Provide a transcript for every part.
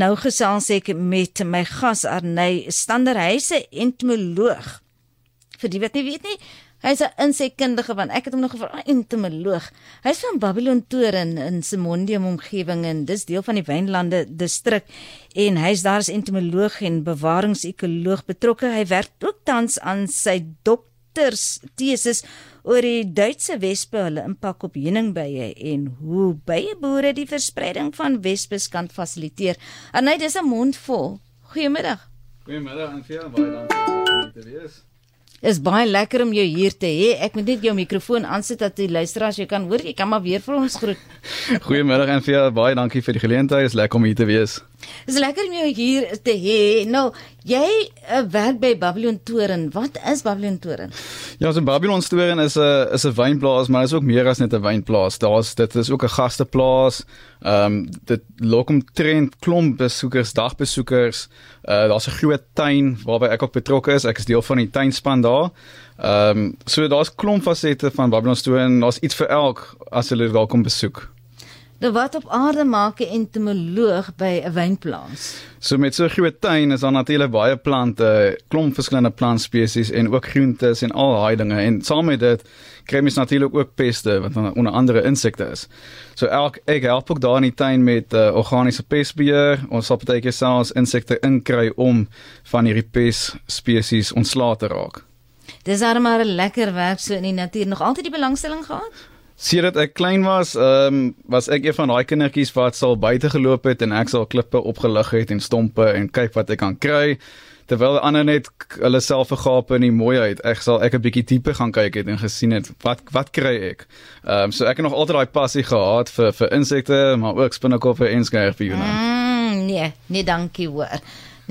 nou gesels ek met my gas Arney Standerhuise, entomoloog. Vir die wat nie weet nie, hy's 'n insekkundige want ek het hom nog gevra, entomoloog. Hy's van Babylon Toren in Simondium omgewing en dis deel van die Wynlande distrik en hy's daar as entomoloog en bewaringsekoloog betrokke. Hy werk ook tans aan sy dokters teses oor die Duitse wespe hulle impak op heuningbye en hoe byeboere die verspreiding van wespes kan fasiliteer. En hy dis 'n mond vol. Goeiemiddag. Goeiemiddag en vir baie dankie om te wees. Is baie lekker om jou hier te hê. Ek moet net jou mikrofoon aansit dat die luisteraars jou kan hoor. Jy kan maar weer vir ons groet. Goeiemiddag en vir baie dankie vir die geleentheid. Is lekker om hier te wees. Dis lekker om jou hier te hê. Nou, jy uh, werk by Babylon Toren. Wat is Babylon Toren? Ja, so Babylon Toren is 'n is 'n wynplaas, maar is ook meer as net 'n wynplaas. Daar's dit is ook 'n gasteplaas. Ehm um, dit lok omtrent klomp besoekers, dagbesoekers. Uh daar's 'n groot tuin waarby ek ook betrokke is. Ek is deel van die tuinspan daar. Ehm um, so daar's klomp fasette van Babylon Toren. Daar's iets vir elk as hulle daar kom besoek. Nou wat op aarde maak 'n entomoloog by 'n wynplaas? So met so 'n groot tuin is daar natuurlik baie plante, klomp verskillende plantspesies en ook groentes en al daai dinge en saam met dit kry mens natuurlik ook peste wat onder andere insekte is. So elk ek help ook daar in die tuin met uh, organiese pestbeheer. Ons sal baie keer selfs insekte inkry om van hierdie pestspesies ontslae te raak. Dis almal 'n lekker werk so in die natuur. Nog altyd die belangstelling gehad? Sedert ek klein was, ehm um, was ek een van daai kindertjies wat sal buite geloop het en ek sal klippe opgelig het en stompe en kyk wat ek kan kry. Terwyl ander net hulle self vergaap in die mooiheid, ek sal ek 'n bietjie dieper gaan kyk het en gesien het wat wat kry ek. Ehm um, so ek het nog altyd daai passie gehad vir vir insekte, maar ook spinnekoppe en skerpioene. Mm, nee, nee dankie hoor.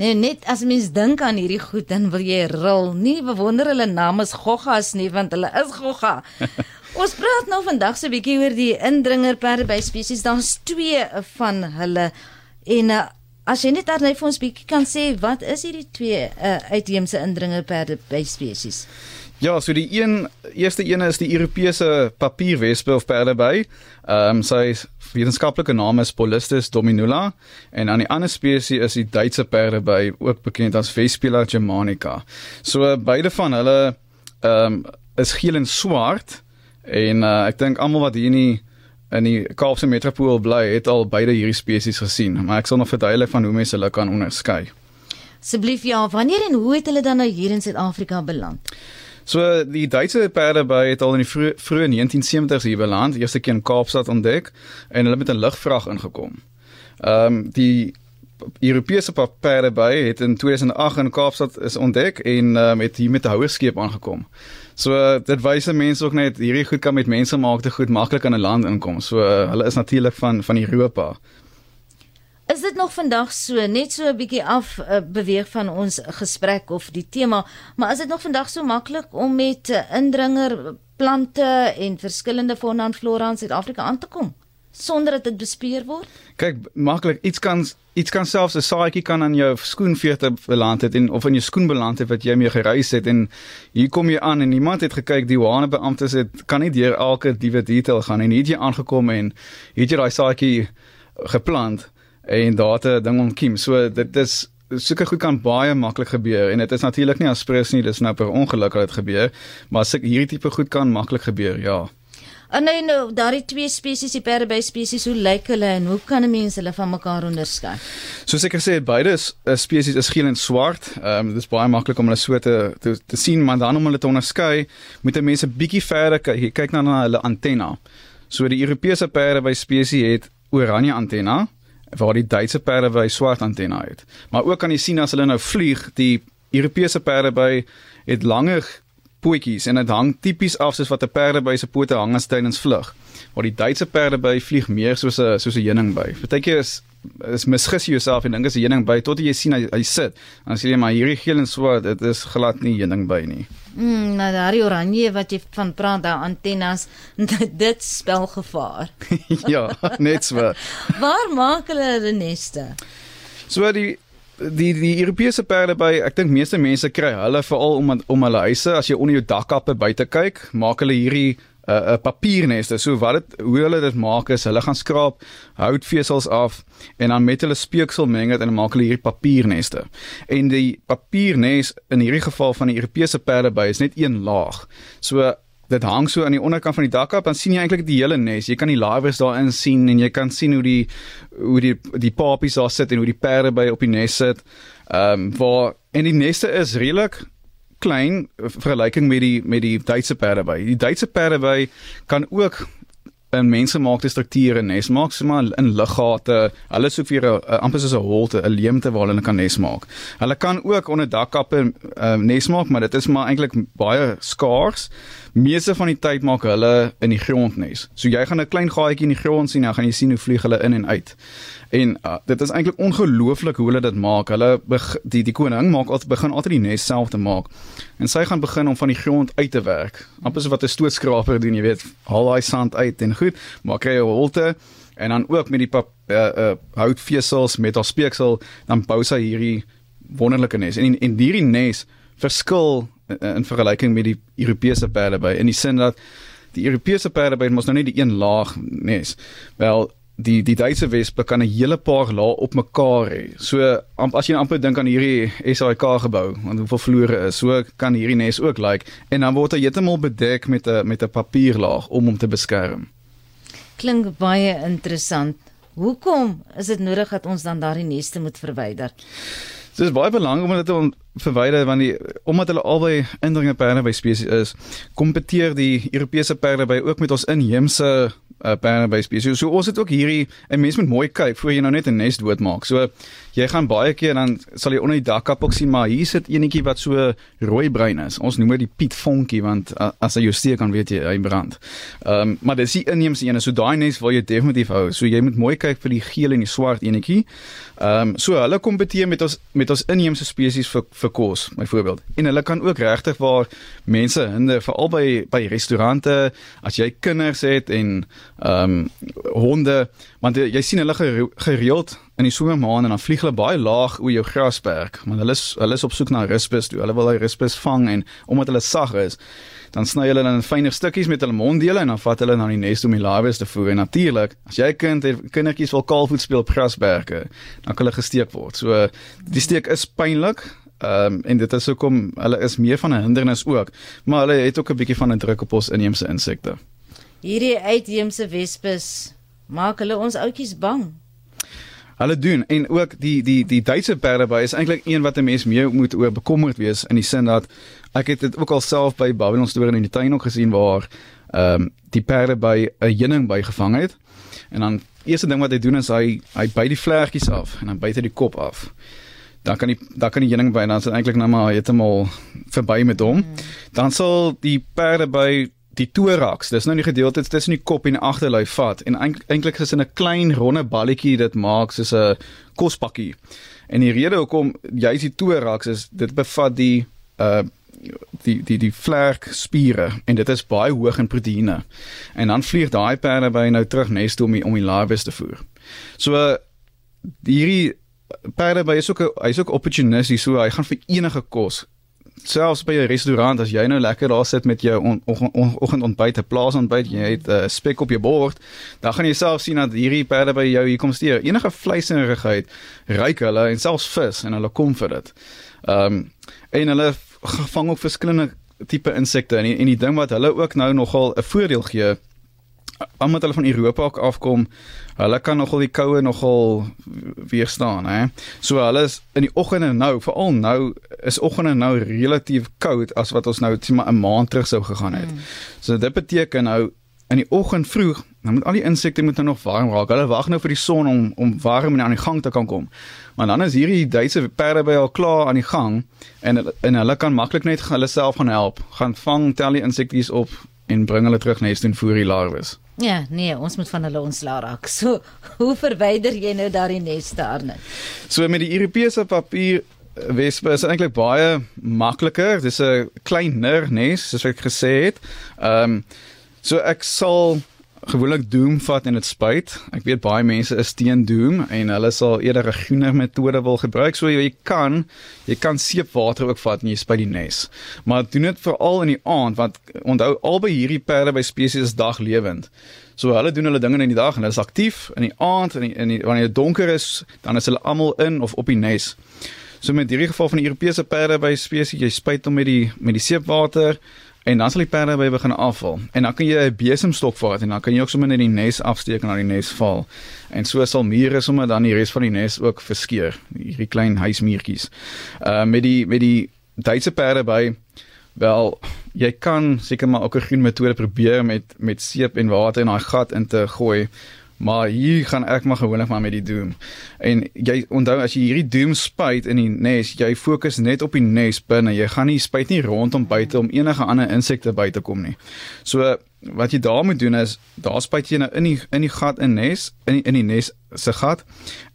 Nee, net as mens dink aan hierdie goed dan wil jy ril. Nie bewonder hulle name is goggas nie want hulle is gogga. Ons praat nou vandag so 'n bietjie oor die indringerperde by spesies. Daar's twee van hulle en uh, as jy net daar net vir ons bietjie kan sê wat is hierdie twee uh, uitheemse indringerperde by spesies? Ja, so die een eerste een is die Europese papierwespe of perdeby. Ehm um, sy wetenskaplike naam is Polistes dominula en aan die ander spesies is die Duitse perdeby ook bekend as Vespula germanica. So beide van hulle ehm um, is geel en swart. En uh, ek dink almal wat hier in die in die Kaapse metropool bly, het al beide hierdie spesies gesien, maar ek sal nog verduidelik van hoe mense hulle kan onderskei. Asseblief ja, wanneer en hoe het hulle dan nou hier in Suid-Afrika beland? So die Duitse perdeby het al in die vroeë vroeg 1970s hier beland, eerste keer in Kaapstad ontdek en hulle met 'n lugvraag ingekom. Ehm um, die Europese perdeby het in 2008 in Kaapstad is ontdek en um, het hier met 'n houerskeep aangekom. So dit wys mense ook net hierdie goed kan met mense maak te goed maklik aan 'n land inkom. So hulle is natuurlik van van Europa. Is dit nog vandag so net so 'n bietjie af uh, beweeg van ons gesprek of die tema, maar is dit nog vandag so maklik om met uh, indringer plante en verskillende fauna en flora in Suid-Afrika aan te kom? Sonder dat dit bespeer word? Kyk, maklik iets kan iets kan selfs 'n saadjie kan aan jou skoenveter beland het en of in jou skoen beland het wat jy mee gereis het en hier kom jy aan en iemand het gekyk die douane beamptes het kan nie deur elke diewe detail gaan en hier het jy aangekom en hier het jy daai saadjie geplant en daar het 'n ding ontkiem. So dit is sulke goed kan baie maklik gebeur en dit is natuurlik nie aspres nie, dis nou per ongeluk dat dit gebeur, maar sulke hierdie tipe goed kan maklik gebeur, ja. En nou nou daardie twee spesies, die perdeby spesies, hoe lyk hulle en hoe kan 'n mens hulle van mekaar onderskei? Soos ek gesê het, beide uh, spesies is geel en swart. Ehm um, dit is baie maklik om hulle so te te, te sien, maar dan om hulle te onderskei, moet 'n mens 'n bietjie verder kyk. Kyk nou na hulle antenna. So die Europese perdeby spesies het oranje antenna waar die Duitse perdeby swart antenna het. Maar ook kan jy sien as hulle nou vlieg, die Europese perdeby het langer pootjies en dit hang tipies af soos wat 'n perdeby se pote hang as tydens vlug. Waar die Duitse perdeby vlieg meer soos 'n soos 'n heuningby. Partykeer is is misgis jouself en dink as 'n heuningby tot jy sien hy, hy sit. Dan sê jy maar hierdie geel en swart, dit is glad nie heuningby nie. Mm, nou daai oranje wat jy van praat, daai antennes, dit spel gevaar. ja, net so. Waar maak hulle hulle neste? So die die die Europese perde by ek dink meeste mense kry hulle veral om om hulle huise as jy onder jou dakkappe buite kyk maak hulle hierdie 'n uh, 'n papierneste. So wat dit hoe hulle dit maak is hulle gaan skraap houtvesels af en dan met hulle speeksel meng dit en maak hulle hierdie papierneste. En die papiernes in hierdie geval van die Europese perdeby is net een laag. So dit hang so aan die onderkant van die dak af dan sien jy eintlik die hele nes. Jy kan die larwes daarin sien en jy kan sien hoe die hoe die die papies daar sit en hoe die perde by op die nes sit. Ehm um, waar en die neste is redelik klein vergelyking met die met die Duitse perde by. Die Duitse perde by kan ook maak die strukture nes maak sommer in liggate. Hulle soek vir 'n amper soos 'n holte, 'n leemte waar hulle kan nes maak. Hulle kan ook onder dakkappe uh, nes maak, maar dit is maar eintlik baie skaars. Meeste van die tyd maak hulle in die grond nes. So jy gaan 'n klein gaatjie in die grond sien, dan gaan jy sien hoe vlieg hulle in en uit. En uh, dit is eintlik ongelooflik hoe hulle dit maak. Hulle die die koning maak altyd begin altyd die nes self te maak. En sy gaan begin om van die grond uit te werk. Amper so wat 'n stootskraper doen, jy weet, haal daai sand uit en goed, maak jy 'n holte en dan ook met die pap, uh, uh, houtvesels met haar speeksel dan bou sy hierdie wonderlike nes. En en hierdie nes verskil in, in vergelyking met die Europese perde by in die sin dat die Europese perde by mos nou net die een laag nes. Wel die die Duitse wespe kan 'n hele paar lae op mekaar hê. So as jy amper dink aan hierdie SAIK gebou, want hoeveel vloere is, so kan hierdie nes ook lyk like, en dan word hy heeltemal bedek met 'n met 'n papierlaag om hom te beskerm. Klink baie interessant. Hoekom is dit nodig dat ons dan daardie neste moet verwyder? Dit is baie belangrik om dit te verwyder want die omdat hulle albei indringende perde by spesies is, kompeteer die Europese perde by ook met ons inheemse uh, perde by spesies. So ons het ook hierdie 'n mens moet mooi kyk voor jy nou net 'n nes doodmaak. So jy gaan baie keer dan sal jy onder die dakkap ook sien maar hier sit enetjie wat so rooi bruin is. Ons noem dit die Piet Vonkie want uh, as hy jou steek kan weet jy hy brand. Ehm um, maar dis die inheemse een. So daai nes wil jy definitief hou. So jy moet mooi kyk vir die geel en die swart enetjie. Ehm um, so hulle kompeteer met ons met ons inheemse spesies vir vir kos byvoorbeeld. En hulle kan ook regtig waar mense hinde veral by by restaurante as jy kinders het en ehm um, honde want jy, jy sien hulle gereeld in die somermaande en dan vlieg hulle baie laag oor jou grasperk want hulle is hulle is op soek na ruspus toe. Hulle wil hy ruspus vang en omdat hulle sag is dan sny hulle dan in fynere stukkies met hulle monddele en dan vat hulle na die nes om die larwes te voer. En natuurlik as jy kind het kindertjies wil kaalvoet speel op grasberge dan kan hulle gesteek word. So die steek is pynlik Ehm um, en dit is hoekom hulle is meer van 'n hindernis ook, maar hulle het ook 'n bietjie van 'n druk op ons inheemse insekte. Hierdie uitheemse wespes maak hulle ons oudjies bang. Hulle doen en ook die die die Duitse perdeby is eintlik een wat 'n mens meer moet oor bekommerd wees in die sin dat ek het dit ook al self by Babylon storie in die tuin ook gesien waar ehm um, die perdeby 'n heuning bygevang het. En dan eerste ding wat hy doen is hy hy byt die vlerkies af en dan byt hy die kop af. Dan kan die dan kan die heuning by en dan is dit eintlik nou maar heeltemal verby met hom. Hmm. Dan sal die perdeby die thorax, dis nou die gedeelte tussen die kop en die agterlyf vat en eintlik is in 'n klein ronde balletjie dit maak soos 'n kospakkie. En die rede hoekom jy die thorax is dit bevat die uh die die die vlerk spiere en dit is baie hoog in proteïene. En dan vlieg daai perde by nou terug nes toe om die, om die larwes te voer. So uh, hierdie perde by is ook hy's ook opportunisties so hy gaan vir enige kos selfs by 'n restaurant as jy nou lekker daar sit met jou oggendontbyt, 'n plaasontbyt, jy het 'n uh, spek op jou bord, dan gaan jy self sien dat hierdie perde by jou hier kom steur. Enige vleiserigheid ryk hulle en selfs vis en hulle kom vir dit. Ehm um, en hulle vang ook verskillende tipe insekte en die, en die ding wat hulle ook nou nogal 'n voordeel gee omdat hulle van Europa afkom, hulle kan nogal die koue nogal weerstaan, hè. So hulle is in die oggende nou, veral nou is oggende nou relatief koud as wat ons nou sê maar 'n maand terug sou gegaan het. Mm. So dit beteken nou in die oggend vroeg, dan moet al die insekte moet nou nog warm raak. Hulle wag nou vir die son om om warm en aan die gang te kan kom. Maar dan is hierdie Duitse perde by al klaar aan die gang en en hulle kan maklik net hulle self gaan help. Gaan vang tel die insekties op en bring hulle terug nes toe vir die larwes. Ja, nee, ons moet van hulle ontslaa raak. So, hoe verwyder jy nou daardie neste arne? So met die Europese papier eh, wespe is eintlik baie makliker. Dis 'n kleiner nes, soos ek gesê het. Ehm um, so ek sal gewoonlik Doom vat en dit spuit. Ek weet baie mense is teen Doom en hulle sal eerder 'n groener metode wil gebruik. So jy kan jy kan seepwater ook vat en jy spuit die nes. Maar doen dit veral in die aand want onthou albei hierdie perde by spesies is daglewend. So hulle doen hulle dinge in die dag en hulle is aktief in die aand en in, in die, wanneer dit donker is, dan is hulle almal in of op die nes. So met hierdie geval van die Europese perde by spesies, jy spuit hom met die met die seepwater en dan sal die perde by begin afval. En dan kan jy 'n besemstok vat en dan kan jy ook sommer net die nes afsteek en na die nes val. En so sal mure sommer dan die res van die nes ook verskeur, hierdie klein huismuurtjies. Uh met die met die Duitse perde by wel jy kan seker maar ook 'n groen metode probeer met met seep en water in daai gat in te gooi. Maar hier gaan ek maar gewoonlik maar met die doom. En jy onthou as jy hierdie doom spuit in die nes, jy fokus net op die nes binne. Jy gaan nie spuit nie rondom buite om enige ander insekte by te kom nie. So wat jy daar moet doen is daar spuit jy nou in die in die gat in nes, in die, in die nes se gat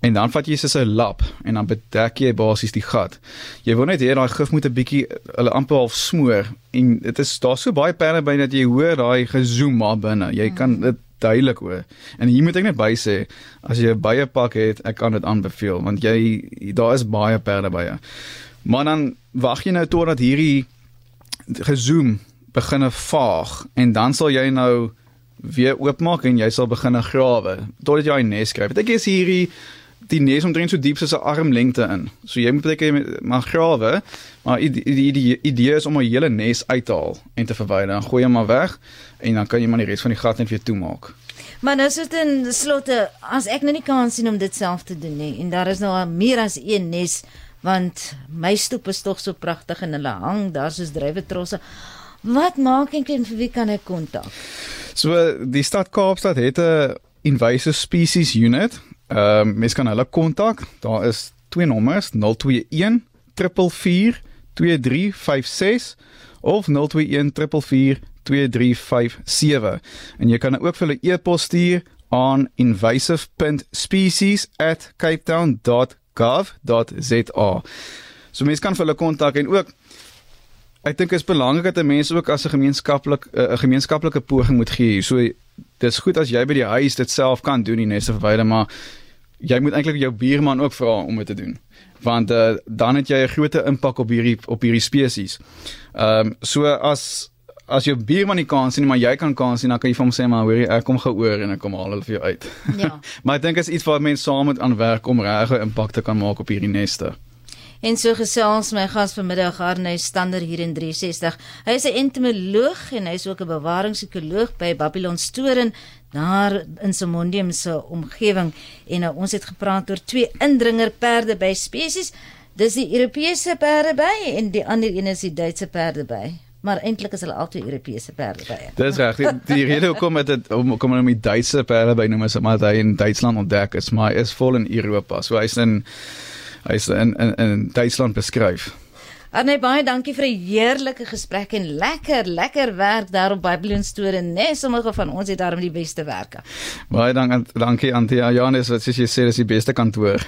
en dan vat jy soos 'n lap en dan bedek jy basies die gat. Jy wil net hê daai gif moet 'n bietjie hulle amper half smoor en dit is daar so baie perde by dat jy hoor daai gezoem maar binne. Jy kan dit duidelik hoor. En hier moet ek net by sê, as jy 'n baie pak het, ek kan dit aanbeveel want jy daar is baie perde by jou. Maar dan wag jy nou totdat hierdie gezoem begine vaag en dan sal jy nou weer oopmaak en jy sal begine grawe totdat jy 'n nes kry. Ek is hierdie die nes omtrent so diep soos 'n armlengte in. So jy moet baie maar grawe, maar die die die idee is om 'n hele nes uit te haal en te verwyder. Dan gooi jy maar weg en dan kan jy maar die res van die gat net weer toemaak. Maar nou sit in slotte as ek nou nie kan sien om dit self te doen nie en daar is nou meer as een nes want my stoep is tog so pragtig en hulle hang daar soos drywetrosse. Wat maak ek en vir wie kan ek kontak? So die stad Kaapstad het 'n invasive species unit. Ehm um, mens kan hulle kontak. Daar is twee nommers 021 444 2356 of 021 444 2357 en jy kan ook vir hulle e-pos stuur aan invasive.species@capetown.gov.za. So mense kan vir hulle kontak en ook ek dink dit is belangrik dat mense ook as 'n gemeenskaplik 'n gemeenskaplike poging moet gee. So dis goed as jy by die huis dit self kan doen die neste verwyder, maar jy moet eintlik jou buurman ook vra om dit te doen. Want uh, dan het jy 'n groot impak op hierdie op hierdie spesies. Ehm um, so as as jou buurman nie kan sien maar jy kan kan sien dan kan jy vir hom sê maar hoorie ek kom geoor en ek kom haal hulle vir jou uit. Ja. maar ek dink is iets wat mense saam moet aan werk om regtig impak te kan maak op hierdie neste. En so gesels my gas vanmiddag Arne Stander hier in 360. Hy is 'n entomoloog en hy is ook 'n bewaringsekoloog by Babylon Storen daar in Simondium se omgewing en nou, ons het gepraat oor twee indringerperde by spesies. Dis die Europese perde by en die ander een is die Duitse perde by. Maar eintlik is hulle altyd Europese perde by. Dis reg. Die, die rede hoekom dit om kom hulle met Duitse perde by noem is omdat hy in Duitsland ontdek is, maar hy is vol in Europa. So hy's in hy's in in in Duitsland beskryf. Arne baie dankie vir 'n heerlike gesprek en lekker lekker werk daar op Babylon Store net sommige van ons het daarom die beste werke. Baie dankie dankie Antia Janes wat sies jy sê dis die beste kantoor.